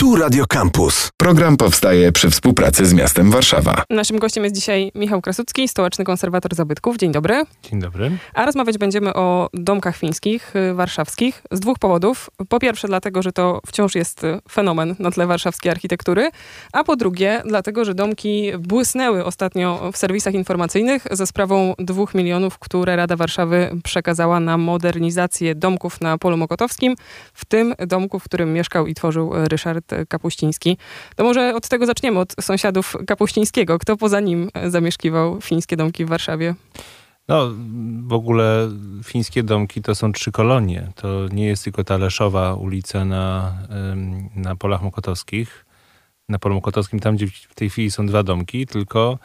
Tu Radio Campus. Program powstaje przy współpracy z miastem Warszawa. Naszym gościem jest dzisiaj Michał Krasucki, stołeczny konserwator zabytków. Dzień dobry. Dzień dobry. A rozmawiać będziemy o domkach fińskich, y, warszawskich, z dwóch powodów. Po pierwsze, dlatego, że to wciąż jest y, fenomen na tle warszawskiej architektury, a po drugie, dlatego, że domki błysnęły ostatnio w serwisach informacyjnych ze sprawą dwóch milionów, które Rada Warszawy przekazała na modernizację domków na Polu Mokotowskim, w tym domku, w którym mieszkał i tworzył y, Kapuściński. To może od tego zaczniemy, od sąsiadów Kapuścińskiego. Kto poza nim zamieszkiwał fińskie domki w Warszawie? No, w ogóle fińskie domki to są trzy kolonie. To nie jest tylko ta Leszowa ulica na, na Polach Mokotowskich. Na Polu Mokotowskim, tam gdzie w tej chwili są dwa domki, tylko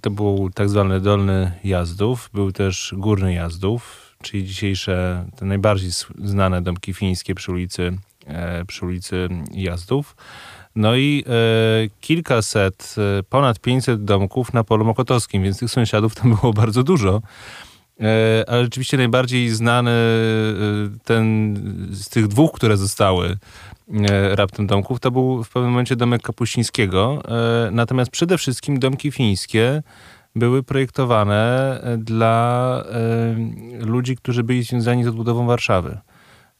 to był tak zwany Dolny Jazdów, był też Górny Jazdów, czyli dzisiejsze, te najbardziej znane domki fińskie przy ulicy, e, przy ulicy Jazdów. No i e, kilkaset, e, ponad 500 domków na polu mokotowskim, więc tych sąsiadów tam było bardzo dużo. E, ale rzeczywiście najbardziej znany e, ten z tych dwóch, które zostały e, raptem domków, to był w pewnym momencie domek Kapuścińskiego. E, natomiast przede wszystkim domki fińskie były projektowane dla ludzi, którzy byli związani z odbudową Warszawy.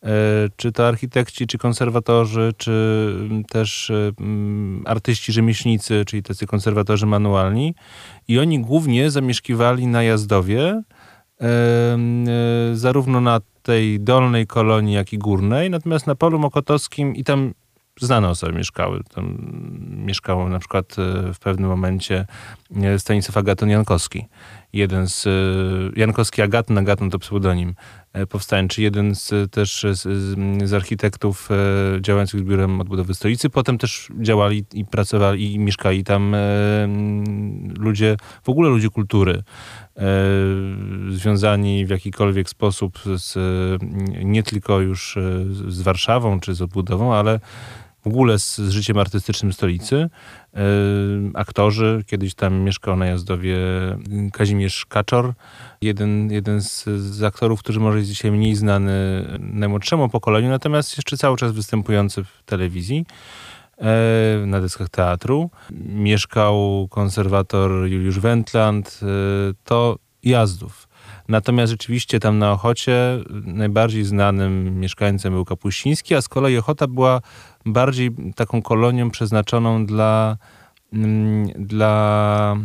E, czy to architekci, czy konserwatorzy, czy też e, artyści rzemieślnicy, czyli tacy konserwatorzy manualni. I oni głównie zamieszkiwali na Jazdowie, e, zarówno na tej dolnej kolonii, jak i górnej. Natomiast na polu mokotowskim i tam znane osoby mieszkały. Tam mieszkał na przykład w pewnym momencie Stanisław Agaton Jankowski. Jeden z Jankowski Agaton, Agaton to pseudonim powstańczy, jeden z, też z, z, architektów e, działających z Biurem Odbudowy Stolicy. Potem też działali i pracowali i mieszkali tam e, ludzie, w ogóle ludzie kultury, związani w jakikolwiek sposób z, nie tylko już z Warszawą czy z odbudową, ale ogóle z, z życiem artystycznym stolicy. E, aktorzy, kiedyś tam mieszkał na Jazdowie Kazimierz Kaczor, jeden, jeden z, z aktorów, który może jest dzisiaj mniej znany najmłodszemu pokoleniu, natomiast jeszcze cały czas występujący w telewizji e, na deskach teatru. Mieszkał konserwator Juliusz Wendland. E, to Jazdów. Natomiast rzeczywiście tam na Ochocie najbardziej znanym mieszkańcem był Kapuściński, a z kolei Ochota była bardziej taką kolonią przeznaczoną dla, mm, dla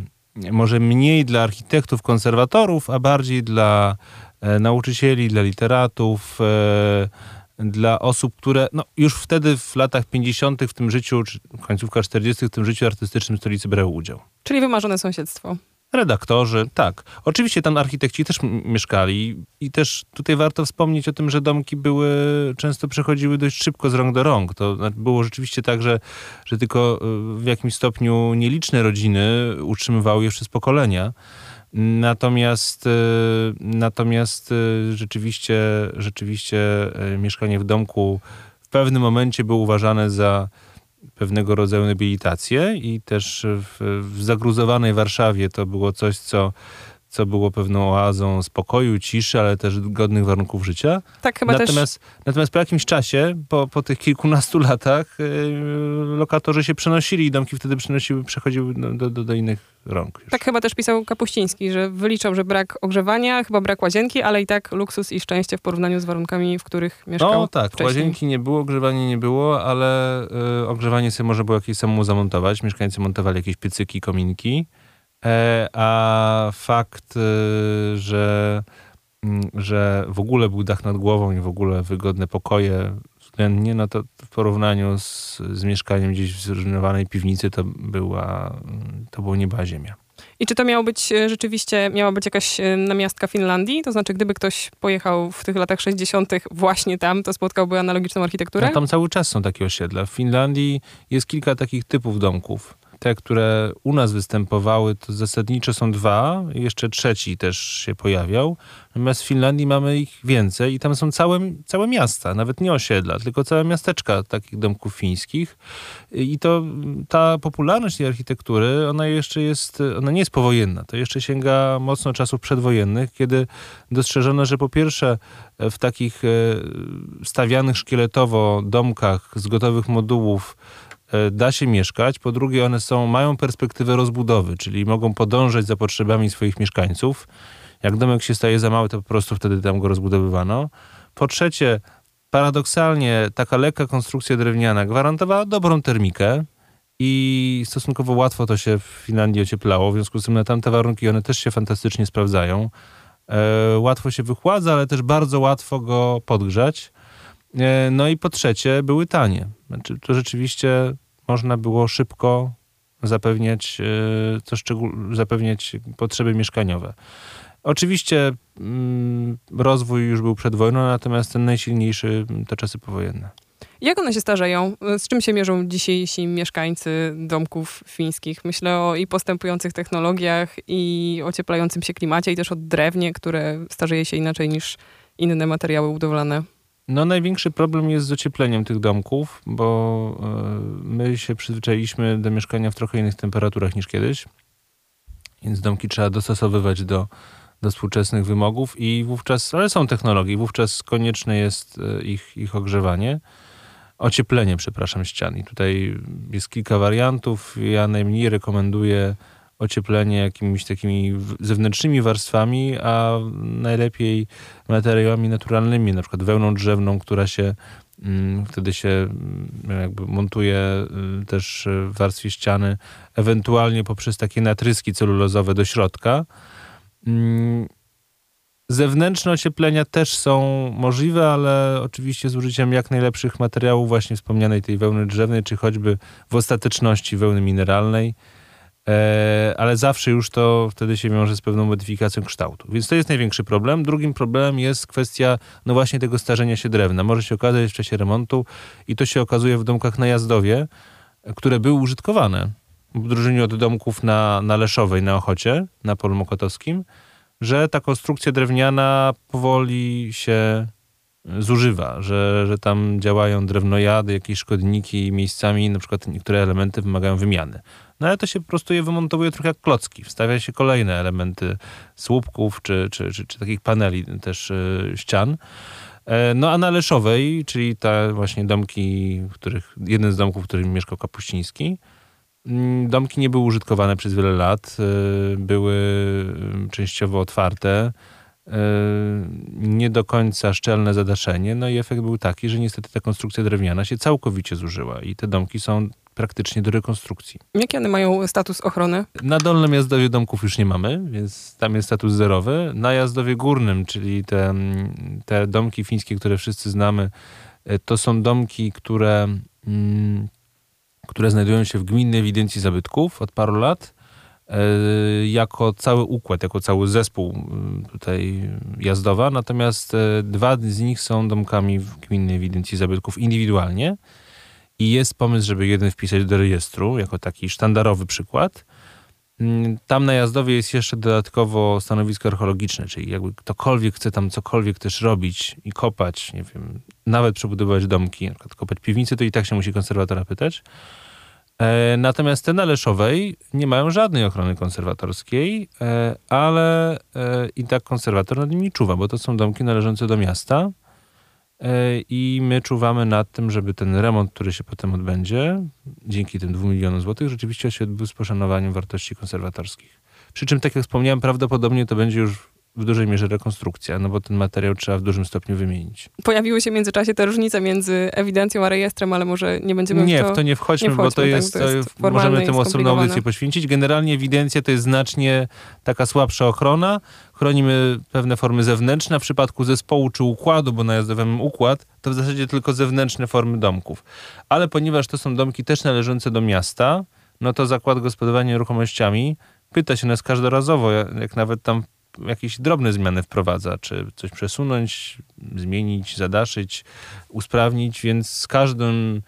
może mniej dla architektów, konserwatorów, a bardziej dla e, nauczycieli, dla literatów, e, dla osób, które no, już wtedy w latach 50. w tym życiu, czy końcówka 40. w tym życiu artystycznym stolicy brały udział. Czyli wymarzone sąsiedztwo. Redaktorzy, tak. Oczywiście tam architekci też mieszkali i też tutaj warto wspomnieć o tym, że domki były, często przechodziły dość szybko z rąk do rąk. To było rzeczywiście tak, że, że tylko y, w jakimś stopniu nieliczne rodziny utrzymywały je przez pokolenia. Natomiast, y, natomiast y, rzeczywiście, rzeczywiście mieszkanie w domku w pewnym momencie było uważane za pewnego rodzaju nobilitację i też w, w zagruzowanej Warszawie to było coś, co co było pewną oazą spokoju, ciszy, ale też godnych warunków życia. Tak, chyba natomiast, też... natomiast po jakimś czasie, po, po tych kilkunastu latach, yy, lokatorzy się przenosili i domki wtedy przenosiły, przechodziły do, do, do innych rąk. Już. Tak chyba też pisał Kapuściński, że wyliczał, że brak ogrzewania, chyba brak łazienki, ale i tak luksus i szczęście w porównaniu z warunkami, w których mieszkał No tak, wcześniej. łazienki nie było, ogrzewania nie było, ale y, ogrzewanie sobie może było jakieś samemu zamontować. Mieszkańcy montowali jakieś piecyki, kominki. E, a fakt, y, że, mm, że w ogóle był dach nad głową i w ogóle wygodne pokoje względnie, no to w porównaniu z, z mieszkaniem gdzieś w zrujnowanej piwnicy to była, to było nieba ziemia. I czy to miało być e, rzeczywiście, miała być jakaś e, namiastka Finlandii? To znaczy, gdyby ktoś pojechał w tych latach 60. właśnie tam, to spotkałby analogiczną architekturę? No, tam cały czas są takie osiedla. W Finlandii jest kilka takich typów domków te, które u nas występowały, to zasadniczo są dwa, jeszcze trzeci też się pojawiał. Natomiast w Finlandii mamy ich więcej i tam są całe, całe miasta, nawet nie osiedla, tylko całe miasteczka takich domków fińskich. I to ta popularność tej architektury, ona jeszcze jest, ona nie jest powojenna. To jeszcze sięga mocno czasów przedwojennych, kiedy dostrzeżono, że po pierwsze w takich e, stawianych szkieletowo domkach z gotowych modułów E, da się mieszkać. Po drugie, one są, mają perspektywę rozbudowy, czyli mogą podążać za potrzebami swoich mieszkańców. Jak domek się staje za mały, to po prostu wtedy tam go rozbudowywano. Po trzecie, paradoksalnie taka lekka konstrukcja drewniana gwarantowała dobrą termikę i stosunkowo łatwo to się w Finlandii ocieplało. W związku z tym na tamte warunki one też się fantastycznie sprawdzają. E, łatwo się wychładza, ale też bardzo łatwo go podgrzać. E, no i po trzecie, były tanie. Znaczy, to rzeczywiście można było szybko zapewniać, e, co szczegól- zapewniać potrzeby mieszkaniowe. Oczywiście mm, rozwój już był przed wojną, natomiast ten najsilniejszy to czasy powojenne. Jak one się starzeją? Z czym się mierzą dzisiejsi mieszkańcy domków fińskich? Myślę o i postępujących technologiach, i ocieplającym się klimacie, i też o drewnie, które starzeje się inaczej niż inne materiały budowlane. No największy problem jest z ociepleniem tych domków, bo e, my się przyzwyczailiśmy do mieszkania w trochę innych temperaturach niż kiedyś, więc domki trzeba dostosowywać do, do współczesnych wymogów i wówczas, ale są technologie, wówczas konieczne jest e, ich, ich ogrzewanie. Ocieplenie, przepraszam, ścian. I tutaj jest kilka wariantów. Ja najmniej rekomenduję ocieplenie jakimiś takimi zewnętrznymi warstwami, a najlepiej materiałami naturalnymi, na przykład wełną drzewną, która się mm, wtedy się mm, jakby montuje y, też w warstwie ściany, ewentualnie poprzez takie natryski celulozowe do środka. Mm, zewnętrzne ocieplenia też są możliwe, ale oczywiście z użyciem jak najlepszych materiałów, właśnie wspomnianej tej wełny drzewnej, czy choćby w ostateczności wełny mineralnej. E, ale zawsze już to wtedy się wiąże z pewną modyfikacją kształtu. Więc to jest największy problem. Drugim problemem jest kwestia no właśnie tego starzenia się drewna. Może się okazać w czasie remontu i to się okazuje w domkach na Jazdowie, które były użytkowane w odróżnieniu od domków na, na Leszowej, na Ochocie, na polu mokotowskim, że ta konstrukcja drewniana powoli się zużywa, że, że tam działają drewnojady, jakieś szkodniki miejscami, na przykład niektóre elementy wymagają wymiany. No ale to się po prostu je wymontowuje trochę jak klocki. Wstawia się kolejne elementy słupków czy, czy, czy, czy takich paneli też yy, ścian. E, no a na Leszowej, czyli te właśnie domki, których, jeden z domków, w którym mieszkał Kapuściński, mm, domki nie były użytkowane przez wiele lat, e, były częściowo otwarte, nie do końca szczelne zadaszenie, no i efekt był taki, że niestety ta konstrukcja drewniana się całkowicie zużyła i te domki są praktycznie do rekonstrukcji. Jaki one mają status ochrony? Na Dolnym Jazdowie domków już nie mamy, więc tam jest status zerowy. Na Jazdowie Górnym, czyli te, te domki fińskie, które wszyscy znamy, e, to są domki, które, które znajdują się w gminnej ewidencji zabytków od paru lat jako cały układ, jako cały zespół tutaj jazdowa, natomiast e, dwa z nich są domkami w gminnej ewidencji zabytków indywidualnie i jest pomysł, żeby jeden wpisać do rejestru, jako taki sztandarowy przykład. Mm, tam na Jazdowie jest jeszcze dodatkowo stanowisko archeologiczne, czyli jakby ktokolwiek chce tam cokolwiek też robić i kopać, nie wiem, nawet przebudować domki, na przykład kopać piwnicy, to i tak się musi konserwatora pytać. E, natomiast te na Leszowej nie mają żadnej ochrony konserwatorskiej, e, ale e, i tak konserwator nad nimi czuwa, bo to są domki należące do miasta, i my czuwamy nad tym, żeby ten remont, który się potem odbędzie, dzięki tym 2 milionom złotych, rzeczywiście się odbył z poszanowaniem wartości konserwatorskich. Przy czym, tak jak wspomniałem, prawdopodobnie to będzie już w dużej mierze rekonstrukcja, no bo ten materiał trzeba w dużym stopniu wymienić. Pojawiły się w międzyczasie te różnice między ewidencją a rejestrem, ale może nie będziemy Nie, w to, w to nie wchodźmy, nie bo to jest, tak, to jest możemy temu osobną audycję poświęcić. Generalnie ewidencja to jest znacznie taka słabsza ochrona. Chronimy pewne formy zewnętrzne. W przypadku zespołu czy układu, bo najazdowym układ, to w zasadzie tylko zewnętrzne formy domków. Ale ponieważ to są domki też należące do miasta, no to zakład gospodarowania nieruchomościami pyta się nas każdorazowo, jak nawet tam jakieś drobne zmiany wprowadza, czy coś przesunąć, zmienić, zadaszyć, usprawnić, więc z każdym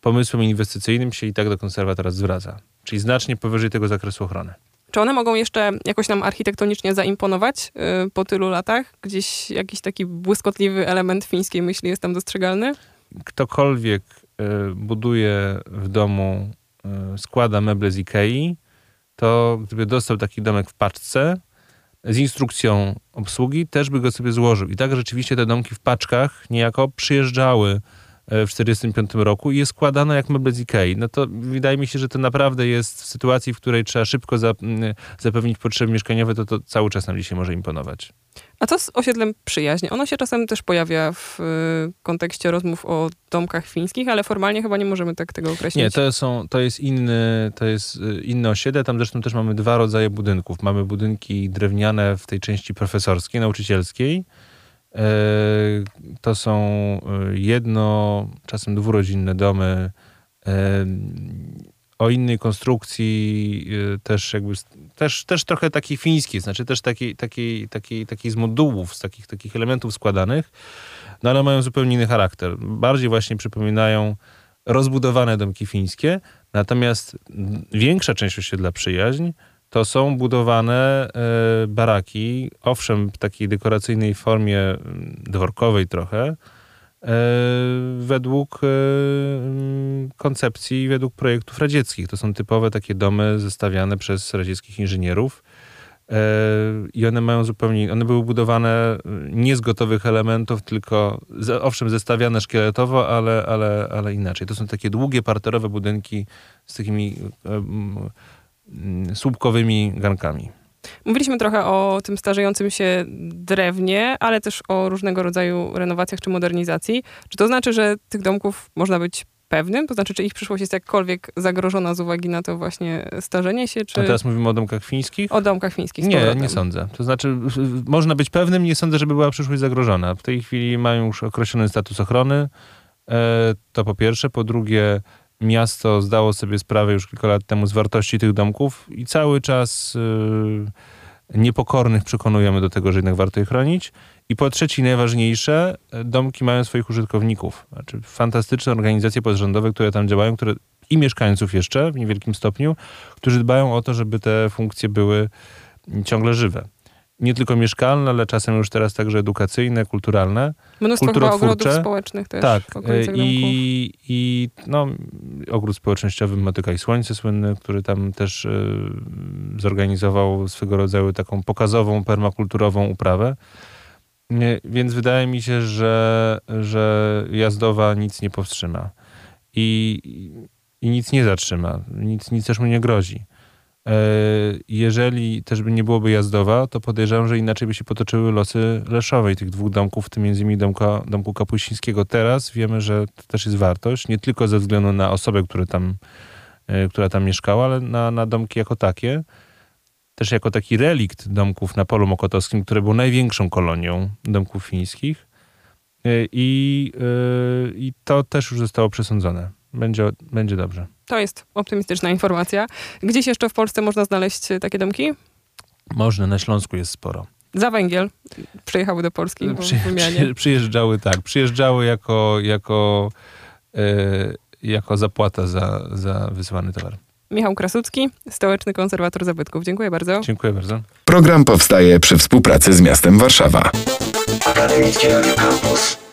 pomysłem inwestycyjnym się i tak do konserwatora zwraca. czyli znacznie powyżej tego zakresu ochrony. Czy one mogą jeszcze jakoś nam architektonicznie zaimponować y, po tylu latach? Gdzieś jakiś taki błyskotliwy element fińskiej myśli jest tam dostrzegalny? Ktokolwiek y, buduje w domu, y, składa meble z Ikei, to gdyby dostał taki domek w paczce z instrukcją obsługi, też by go sobie złożył. I tak rzeczywiście te domki w paczkach niejako przyjeżdżały w 1945 roku i je składano jak meble z Ikei. No to wydaje mi się, że to naprawdę jest w sytuacji, w której trzeba szybko za, zapewnić potrzeby mieszkaniowe, to to cały czas nam dzisiaj może imponować. A co z osiedlem przyjaźń? Ono się czasem też pojawia w y, kontekście rozmów o domkach fińskich, ale formalnie chyba nie możemy tak tego określić. Nie, to, są, to jest inny, to jest y, inne osiedle. Tam zresztą też mamy dwa rodzaje budynków. Mamy budynki drewniane w tej części profesorskiej, nauczycielskiej. E, to są y, jedno, czasem dwurodzinne domy e, o innej konstrukcji, też jakby też, też trochę taki fiński, znaczy też taki, taki, taki, taki z modułów, z takich, takich elementów składanych, no ale mają zupełnie inny charakter. Bardziej właśnie przypominają rozbudowane domki fińskie, natomiast większa część osiedla przyjaźń to są budowane e, baraki, owszem w takiej dekoracyjnej formie dworkowej trochę, E, według e, koncepcji, według projektów radzieckich. To są typowe takie domy zestawiane przez radzieckich inżynierów. I one mają zupełnie, one były budowane nie z gotowych elementów, tylko owszem zestawiane szkieletowo, ale, ale, ale inaczej. To są takie długie parterowe budynki z takimi słupkowymi gankami. Mówiliśmy trochę o tym starzejącym się drewnie, ale też o różnego rodzaju renowacjach czy modernizacji. Czy to znaczy, że tych domków można być pewnym? To znaczy, czy ich przyszłość jest jakkolwiek zagrożona z uwagi na to właśnie starzenie się? Czy... A teraz mówimy o domkach fińskich? O domkach fińskich. Nie, nie sądzę. To znaczy, można być pewnym, nie sądzę, żeby była przyszłość zagrożona. W tej chwili mają już określony status ochrony. E, to po pierwsze. Po drugie, miasto zdało sobie sprawę już kilka lat temu z wartości tych domków i cały czas yy, niepokornych przekonujemy do tego, że jednak warto je chronić. I po trzecie, najważniejsze, domki mają swoich użytkowników. Znaczy fantastyczne organizacje pozarządowe, które tam działają, które i mieszkańców jeszcze w niewielkim stopniu, którzy dbają o to, żeby te funkcje były ciągle żywe nie tylko mieszkalne, ale czasem już teraz także edukacyjne, kulturalne. Mnóstwo chyba ogrodów społecznych też. Tak. I, I no, ogród społecznościowy Motyka i Słońce słynny, który tam też y, zorganizował swego rodzaju taką pokazową, permakulturową uprawę. Nie, więc wydaje mi się, że, że jazdowa nic nie powstrzyma. I, i nic nie zatrzyma. Nic, nic też mu nie grozi. E, jeżeli też by nie byłoby jazdowa, to podejrzewam, że inaczej by się potoczyły losy Leszowej, tych dwóch domków, w tym między innymi domka, domku Kapuścińskiego. Teraz wiemy, że to też jest wartość, nie tylko ze względu na osobę, która tam, e, która tam mieszkała, ale na, na domki jako takie. Też jako taki relikt domków na Polu Mokotowskim, które był największą kolonią domków fińskich. E, I, i to też już zostało przesądzone. Będzie, będzie dobrze. To jest optymistyczna informacja. Gdzieś jeszcze w Polsce można znaleźć takie domki? Można, na Śląsku jest sporo. Za węgiel przyjechały do Polski Przy, przy, przyjeżdżały, tak. Przyjeżdżały jako, jako, e, jako zapłata za, za wysyłany towar. Michał Krasucki, stołeczny konserwator zabytków. Dziękuję bardzo. Dziękuję bardzo. Program powstaje przy współpracy z miastem Warszawa. Akademickie Radio Campus.